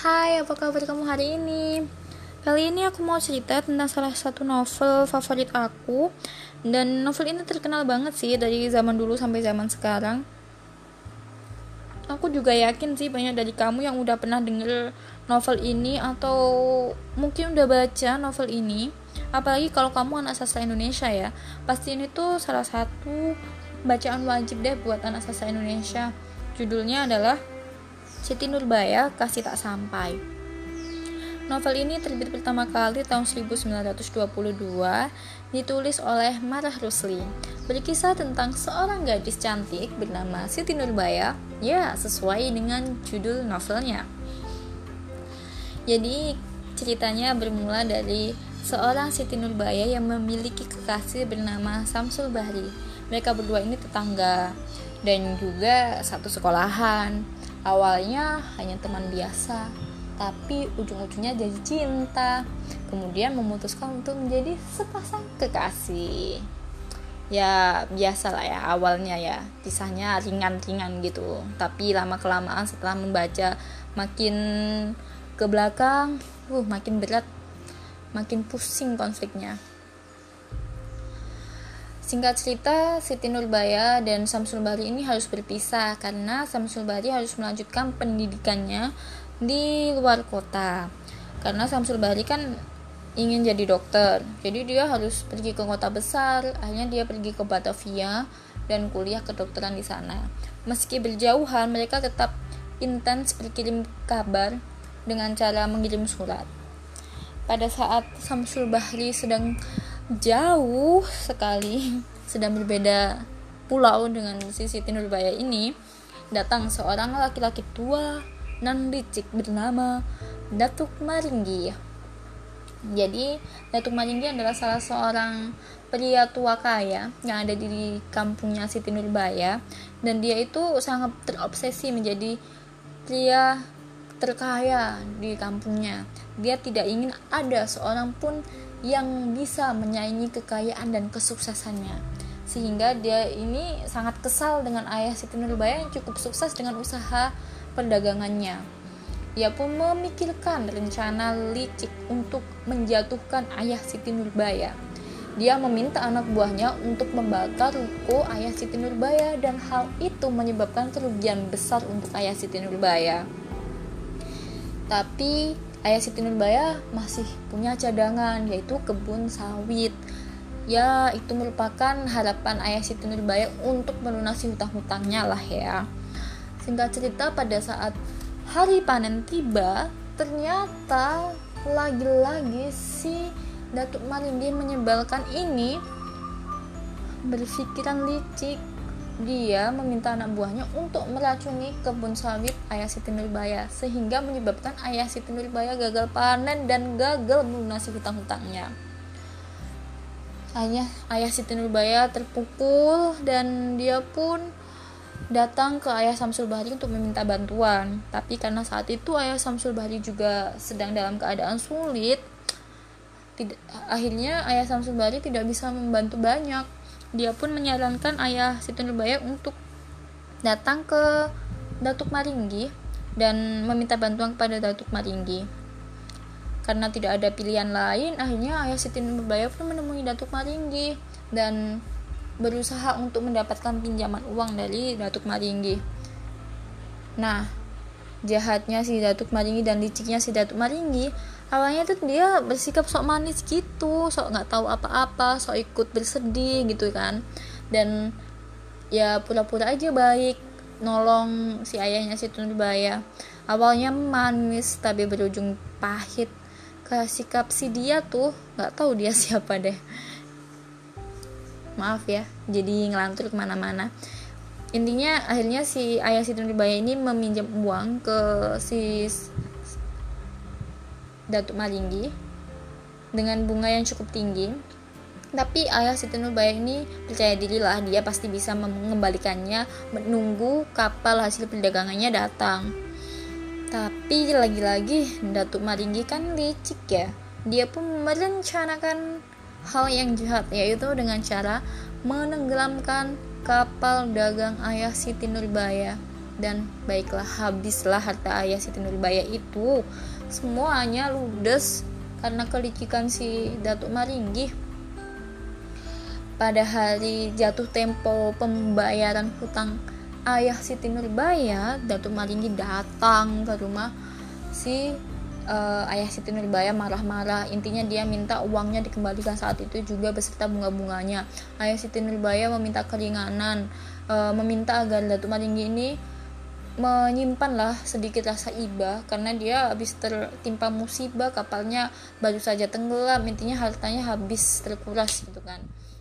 Hai, apa kabar kamu hari ini? Kali ini aku mau cerita tentang salah satu novel favorit aku. Dan novel ini terkenal banget sih dari zaman dulu sampai zaman sekarang. Aku juga yakin sih banyak dari kamu yang udah pernah denger novel ini Atau mungkin udah baca novel ini. Apalagi kalau kamu anak sastra Indonesia ya. Pasti ini tuh salah satu bacaan wajib deh buat anak sastra Indonesia. Judulnya adalah Siti Nurbaya Kasih Tak Sampai. Novel ini terbit pertama kali tahun 1922, ditulis oleh Marah Rusli. Berkisah tentang seorang gadis cantik bernama Siti Nurbaya, ya sesuai dengan judul novelnya. Jadi ceritanya bermula dari seorang Siti Nurbaya yang memiliki kekasih bernama Samsul Bahri. Mereka berdua ini tetangga dan juga satu sekolahan awalnya hanya teman biasa tapi ujung-ujungnya jadi cinta. Kemudian memutuskan untuk menjadi sepasang kekasih. Ya biasa lah ya awalnya ya kisahnya ringan-ringan gitu. Tapi lama kelamaan setelah membaca makin ke belakang uh makin berat makin pusing konfliknya Singkat cerita, Siti Nurbaya dan Samsul Bari ini harus berpisah karena Samsul Bari harus melanjutkan pendidikannya di luar kota. Karena Samsul Bari kan ingin jadi dokter, jadi dia harus pergi ke kota besar. Akhirnya dia pergi ke Batavia dan kuliah kedokteran di sana. Meski berjauhan, mereka tetap intens berkirim kabar dengan cara mengirim surat. Pada saat Samsul Bahri sedang jauh sekali sedang berbeda pulau dengan si Siti Nurbaya ini. Datang seorang laki-laki tua nan licik bernama Datuk Maringgi. Jadi Datuk Maringgi adalah salah seorang pria tua kaya yang ada di kampungnya Siti Nurbaya. Dan dia itu sangat terobsesi menjadi pria terkaya di kampungnya. Dia tidak ingin ada seorang pun yang bisa menyaingi kekayaan dan kesuksesannya. Sehingga dia ini sangat kesal dengan ayah Siti Nurbaya yang cukup sukses dengan usaha perdagangannya. Ia pun memikirkan rencana licik untuk menjatuhkan ayah Siti Nurbaya. Dia meminta anak buahnya untuk membakar ruko ayah Siti Nurbaya dan hal itu menyebabkan kerugian besar untuk ayah Siti Nurbaya. Tapi Ayah Siti Nurbaya masih punya cadangan yaitu kebun sawit. Ya, itu merupakan harapan Ayah Siti Nurbaya untuk melunasi hutang-hutangnya lah ya. Singkat cerita pada saat hari panen tiba, ternyata lagi-lagi si Datuk Marindi menyebalkan ini berpikiran licik dia meminta anak buahnya untuk meracuni kebun sawit ayah Siti Nurbaya sehingga menyebabkan ayah Siti Nurbaya gagal panen dan gagal melunasi hutang-hutangnya. Ayah ayah Siti Nurbaya terpukul dan dia pun datang ke ayah Samsul Bahri untuk meminta bantuan. Tapi karena saat itu ayah Samsul Bahri juga sedang dalam keadaan sulit, tidak, akhirnya ayah Samsul Bahri tidak bisa membantu banyak dia pun menyarankan ayah Siti Nurbaya untuk datang ke Datuk Maringgi dan meminta bantuan kepada Datuk Maringgi. Karena tidak ada pilihan lain, akhirnya ayah Siti Nurbaya pun menemui Datuk Maringgi dan berusaha untuk mendapatkan pinjaman uang dari Datuk Maringgi. Nah, jahatnya si Datuk Maringgi dan liciknya si Datuk Maringgi awalnya tuh dia bersikap sok manis gitu sok nggak tahu apa-apa sok ikut bersedih gitu kan. Dan ya pura-pura aja baik nolong si ayahnya si Nurbaya awalnya manis tapi berujung pahit. Ke sikap si dia tuh nggak tahu dia siapa deh. Maaf ya jadi ngelantur ke mana-mana. Intinya akhirnya si ayah si Nurbaya ini meminjam uang ke si Datuk Maringgi dengan bunga yang cukup tinggi. Tapi ayah Siti Nurbaya ini percaya diri lah dia pasti bisa mengembalikannya menunggu kapal hasil perdagangannya datang. Tapi lagi-lagi Datuk Maringgi kan licik ya. Dia pun merencanakan hal yang jahat yaitu dengan cara menenggelamkan kapal dagang ayah Siti Nurbaya. Dan baiklah habislah harta ayah Siti Nurbaya itu semuanya ludes karena kelicikan si Datuk Maringgi pada hari jatuh tempo pembayaran hutang ayah Siti Nurbaya Datuk Maringgi datang ke rumah si uh, ayah Siti Nurbaya marah-marah. Intinya dia minta uangnya dikembalikan saat itu juga beserta bunga-bunganya. Ayah Siti Nurbaya meminta keringanan uh, meminta agar Datuk Maringgi ini menyimpanlah sedikit rasa iba karena dia habis tertimpa musibah kapalnya baru saja tenggelam intinya hartanya habis terkuras gitu kan.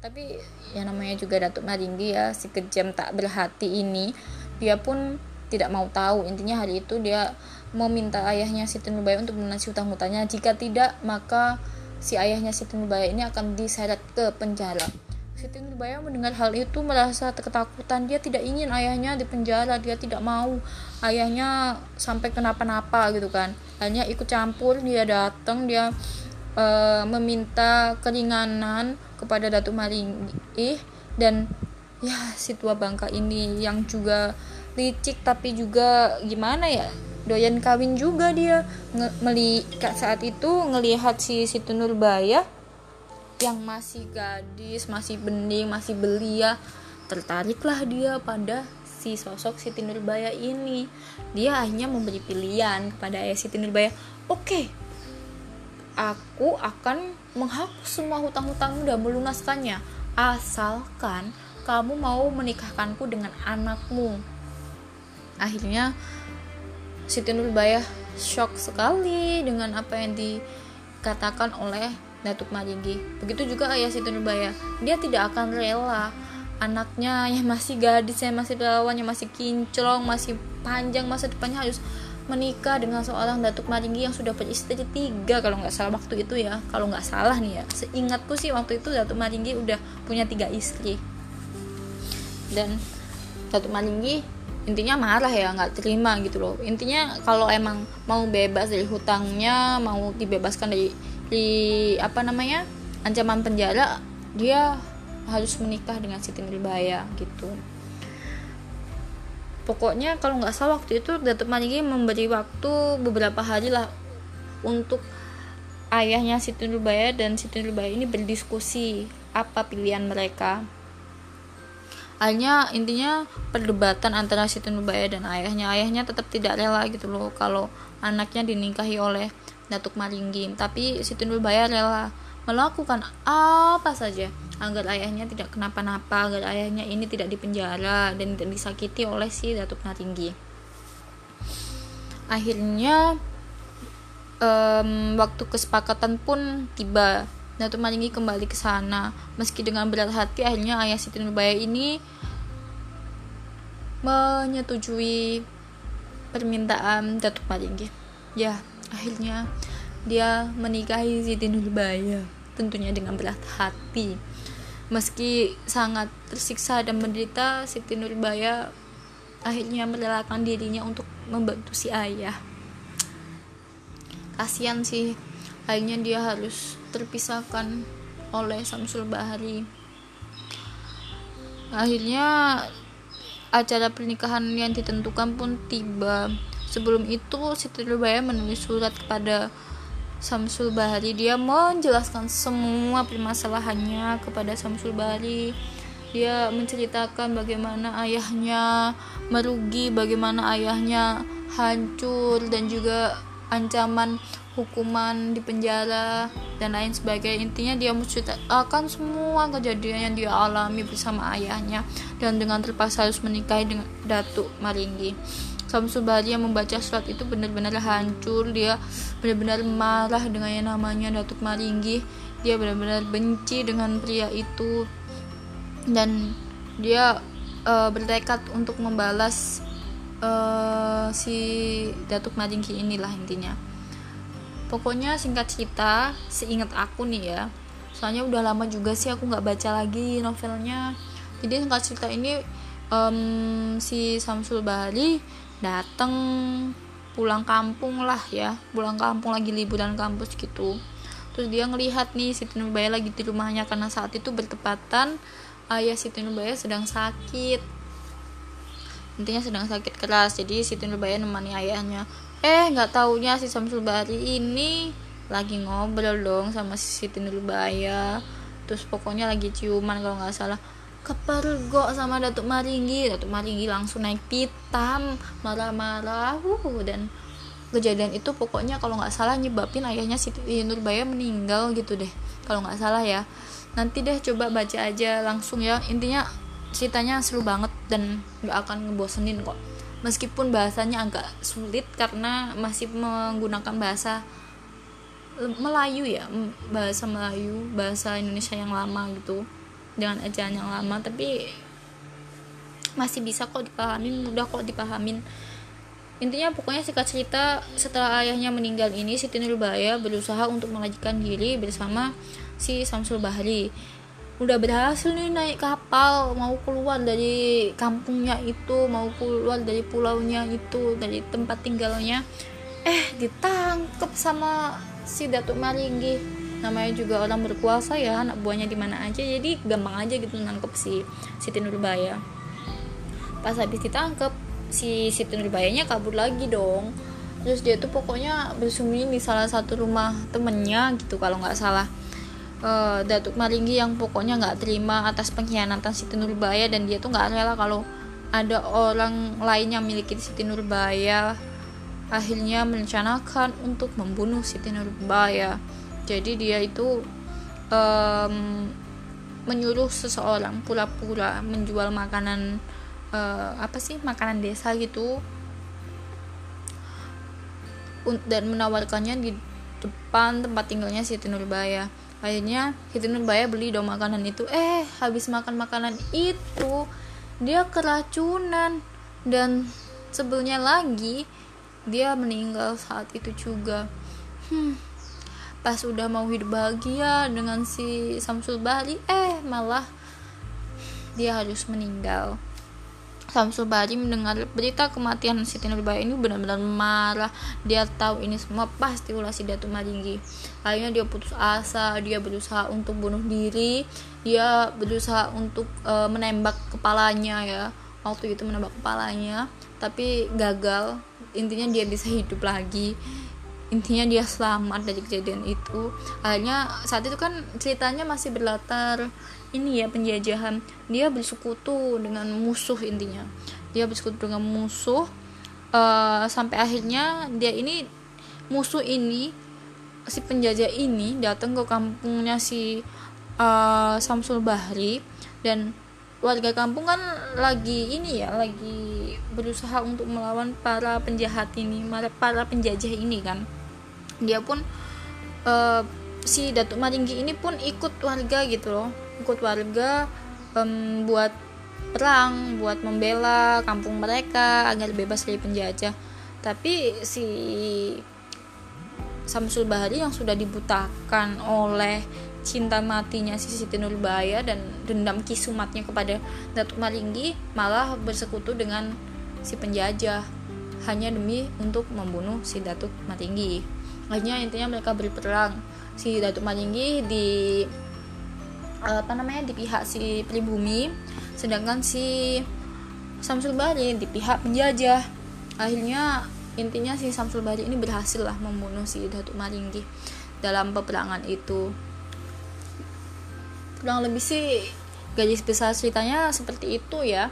Tapi yang namanya juga Datuk Maringgi ya si kejam tak berhati ini dia pun tidak mau tahu. Intinya hari itu dia meminta ayahnya Siti Nurbaya untuk melunasi hutang hutangnya jika tidak maka si ayahnya Siti Nurbaya ini akan diseret ke penjara Siti Nurbaya mendengar hal itu merasa ketakutan. Dia tidak ingin ayahnya di penjara. Dia tidak mau ayahnya sampai kenapa-napa gitu kan. Hanya ikut campur. Dia datang. Dia uh, meminta keringanan kepada Datuk Maringgi dan ya si tua bangka ini yang juga licik tapi juga gimana ya doyan kawin juga dia Nge saat itu ngelihat si Siti Nurbaya yang masih gadis, masih bening, masih belia, tertariklah dia pada si sosok Siti Nurbaya ini. Dia akhirnya memberi pilihan kepada ayah Siti Nurbaya, oke, aku akan menghapus semua hutang-hutangmu dan melunaskannya, asalkan kamu mau menikahkanku dengan anakmu. Akhirnya Siti Nurbaya shock sekali dengan apa yang dikatakan oleh Datuk Maringgi. Begitu juga ayah Siti Nurbaya. Dia tidak akan rela anaknya yang masih gadis, yang masih perawan, yang masih kinclong, masih panjang masa depannya harus menikah dengan seorang Datuk Maringgi yang sudah beristri tiga kalau nggak salah waktu itu ya kalau nggak salah nih ya seingatku sih waktu itu Datuk Maringgi udah punya tiga istri dan Datuk Maringgi intinya marah ya nggak terima gitu loh intinya kalau emang mau bebas dari hutangnya mau dibebaskan dari di apa namanya ancaman penjara dia harus menikah dengan Siti Nurbaya gitu. Pokoknya kalau nggak salah waktu itu Datuk Maringgi memberi waktu beberapa hari lah untuk ayahnya Siti Nurbaya dan Siti Nurbaya ini berdiskusi apa pilihan mereka. Hanya intinya perdebatan antara Siti Nurbaya dan ayahnya. Ayahnya tetap tidak rela gitu loh kalau anaknya dinikahi oleh Datuk Maringgi. Tapi Siti Nurbaya rela melakukan apa saja agar ayahnya tidak kenapa-napa agar ayahnya ini tidak dipenjara dan tidak disakiti oleh si Datuk Maringgi. Akhirnya um, waktu kesepakatan pun tiba. Datuk Maringgi kembali ke sana. Meski dengan berat hati akhirnya ayah Siti Nurbaya ini menyetujui permintaan Datuk Maringgi. Ya akhirnya dia menikahi Siti Nurbaya tentunya dengan berat hati. Meski sangat tersiksa dan menderita Siti Nurbaya akhirnya merelakan dirinya untuk membantu si ayah. Kasihan sih akhirnya dia harus terpisahkan oleh Samsul Bahari akhirnya acara pernikahan yang ditentukan pun tiba Sebelum itu, Siti Nurbaya menulis surat kepada Samsul Bahari. Dia menjelaskan semua permasalahannya kepada Samsul Bahari. Dia menceritakan bagaimana ayahnya merugi, bagaimana ayahnya hancur dan juga ancaman hukuman di penjara dan lain sebagainya intinya dia menceritakan semua kejadian yang dia alami bersama ayahnya dan dengan terpaksa harus menikahi dengan Datuk Maringgi Samsul Bahri yang membaca surat itu benar-benar hancur. Dia benar-benar marah dengan yang namanya Datuk Maringgi. Dia benar-benar benci dengan pria itu. Dan dia uh, bertekad untuk membalas uh, si Datuk Maringgi inilah intinya. Pokoknya singkat cerita seingat aku nih ya. Soalnya udah lama juga sih aku nggak baca lagi novelnya. Jadi singkat cerita ini um, si Samsul Bahari datang pulang kampung lah ya. Pulang kampung lagi liburan kampus gitu. Terus dia ngelihat nih Siti Nurbaya lagi di rumahnya. Karena saat itu bertepatan ayah Siti Nurbaya sedang sakit. Intinya sedang sakit keras. Jadi Siti Nurbaya nemani ayahnya. Eh nggak taunya si Samsul Bahri ini lagi ngobrol dong sama si Siti Nurbaya. Terus pokoknya lagi ciuman kalau nggak salah kepergok sama Datuk Maringgi. Datuk Maringgi langsung naik pitam marah-marah. Uh, dan kejadian itu pokoknya kalau nggak salah nyebabin ayahnya Siti Nurbaya meninggal gitu deh kalau nggak salah ya. Nanti deh coba baca aja langsung ya. Intinya ceritanya seru banget dan nggak akan ngebosenin kok. Meskipun bahasanya agak sulit karena masih menggunakan bahasa Melayu ya bahasa Melayu bahasa Indonesia yang lama gitu dengan ejaan yang lama tapi masih bisa kok dipahamin mudah kok dipahamin. Intinya pokoknya singkat cerita setelah ayahnya meninggal ini Siti Nurbaya berusaha untuk melarikan diri bersama si Samsul Bahri. Udah berhasil nih naik kapal mau keluar dari kampungnya itu mau keluar dari pulaunya itu dari tempat tinggalnya. Eh ditangkep sama si Datuk Maringgi namanya juga orang berkuasa ya anak buahnya di mana aja jadi gampang aja gitu nangkep si Siti Nurbaya pas habis ditangkep si Siti Nurbayanya kabur lagi dong. Terus dia tuh pokoknya bersembunyi di salah satu rumah temennya gitu kalau nggak salah. Uh, Datuk Maringgi yang pokoknya nggak terima atas pengkhianatan Siti Nurbaya dan dia tuh nggak rela kalau ada orang lain yang memiliki Siti Nurbaya akhirnya merencanakan untuk membunuh Siti Nurbaya jadi dia itu um, menyuruh seseorang pura-pura menjual makanan uh, apa sih makanan desa gitu. Dan menawarkannya di depan tempat tinggalnya Siti Nurbaya. Akhirnya Siti Nurbaya beli dong makanan itu. Eh habis makan makanan itu dia keracunan. Dan sebelumnya lagi dia meninggal saat itu juga. Hmm, pas udah mau hidup bahagia dengan si Samsul Bali eh malah dia harus meninggal Samsul Bari mendengar berita kematian Siti Nurbaya ini benar-benar marah. Dia tahu ini semua pasti ulah si Datu Maringgi. Akhirnya dia putus asa, dia berusaha untuk bunuh diri, dia berusaha untuk e, menembak kepalanya ya. Waktu itu menembak kepalanya, tapi gagal. Intinya dia bisa hidup lagi. Intinya dia selamat dari kejadian itu. Akhirnya saat itu kan ceritanya masih berlatar ini ya penjajahan. Dia bersekutu dengan musuh intinya. Dia bersekutu dengan musuh uh, sampai akhirnya dia ini musuh ini si penjajah ini datang ke kampungnya si uh, Samsul Bahri. Dan warga kampung kan lagi ini ya lagi berusaha untuk melawan para penjahat ini para penjajah ini kan dia pun uh, si Datuk Maringgi ini pun ikut warga gitu loh. Ikut warga um, buat perang buat membela kampung mereka agar bebas dari penjajah. Tapi si Samsul Bahari yang sudah dibutakan oleh cinta matinya si Siti Nurbaya dan dendam kisumatnya kepada Datuk Maringgi malah bersekutu dengan si penjajah. Hanya demi untuk membunuh si Datuk Maringgi akhirnya intinya mereka berperang. Si Datuk Maringgi di apa namanya di pihak si pribumi sedangkan si Samsul Bari di pihak penjajah. Akhirnya intinya si Samsul Bari ini berhasil lah membunuh si Datuk Maringgi dalam peperangan itu. Kurang lebih sih garis besar ceritanya seperti itu ya.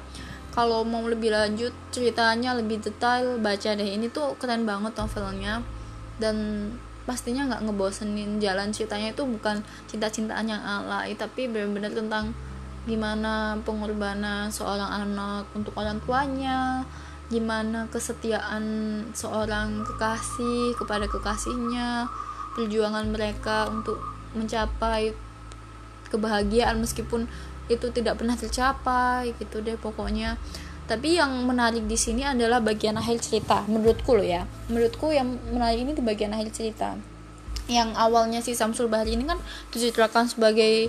Kalau mau lebih lanjut ceritanya lebih detail baca deh. Ini tuh keren banget novelnya dan pastinya nggak ngebosenin jalan ceritanya itu bukan cinta-cintaan yang alay tapi benar-benar tentang gimana pengorbanan seorang anak untuk orang tuanya gimana kesetiaan seorang kekasih kepada kekasihnya perjuangan mereka untuk mencapai kebahagiaan meskipun itu tidak pernah tercapai gitu deh pokoknya tapi yang menarik di sini adalah bagian akhir cerita menurutku loh ya. Menurutku yang menarik ini di bagian akhir cerita. Yang awalnya si Samsul Bahri ini kan diceritakan sebagai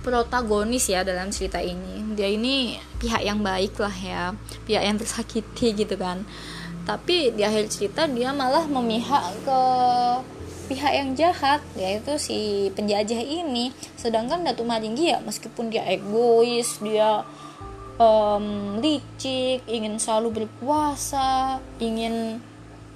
protagonis ya dalam cerita ini. Dia ini pihak yang baik lah ya pihak yang tersakiti gitu kan. Tapi di akhir cerita dia malah memihak ke pihak yang jahat yaitu si penjajah ini. Sedangkan Datu Maringgi ya meskipun dia egois dia um, licik ingin selalu berpuasa ingin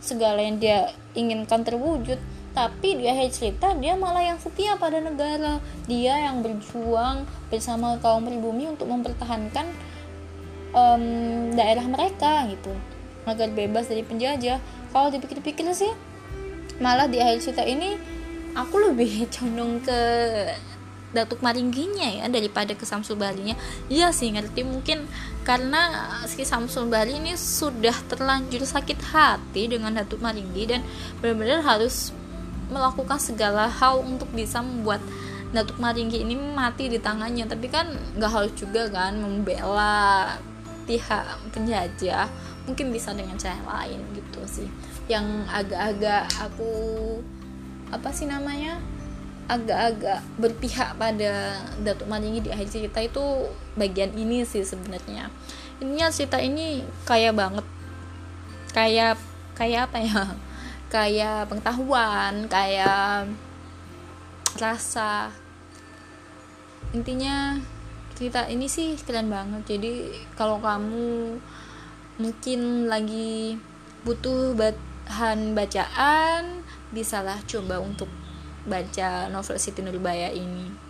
segala yang dia inginkan terwujud. Tapi di akhir cerita dia malah yang setia pada negara. Dia yang berjuang bersama kaum pribumi untuk mempertahankan um, daerah mereka gitu. Agar bebas dari penjajah. Kalau dipikir-pikir sih malah di akhir cerita ini aku lebih condong ke Datuk Maringginya ya daripada ke Samsul Balinya. Iya sih ngerti. Mungkin karena si Samsul Bali ini sudah terlanjur sakit hati dengan Datuk Maringgi dan benar-benar harus melakukan segala hal untuk bisa membuat Datuk Maringgi ini mati di tangannya. Tapi kan nggak harus juga kan membela pihak penjajah. Mungkin bisa dengan cara lain gitu sih. Yang agak-agak aku apa sih namanya agak-agak berpihak pada Datuk Maringgi di akhir cerita itu bagian ini sih sebenarnya. Ininya cerita ini kaya banget. Kayak kayak apa ya? Kayak pengetahuan kayak rasa. Intinya cerita ini sih keren banget. Jadi kalau kamu mungkin lagi butuh bahan bacaan bisalah coba untuk baca novel Siti Nurbaya ini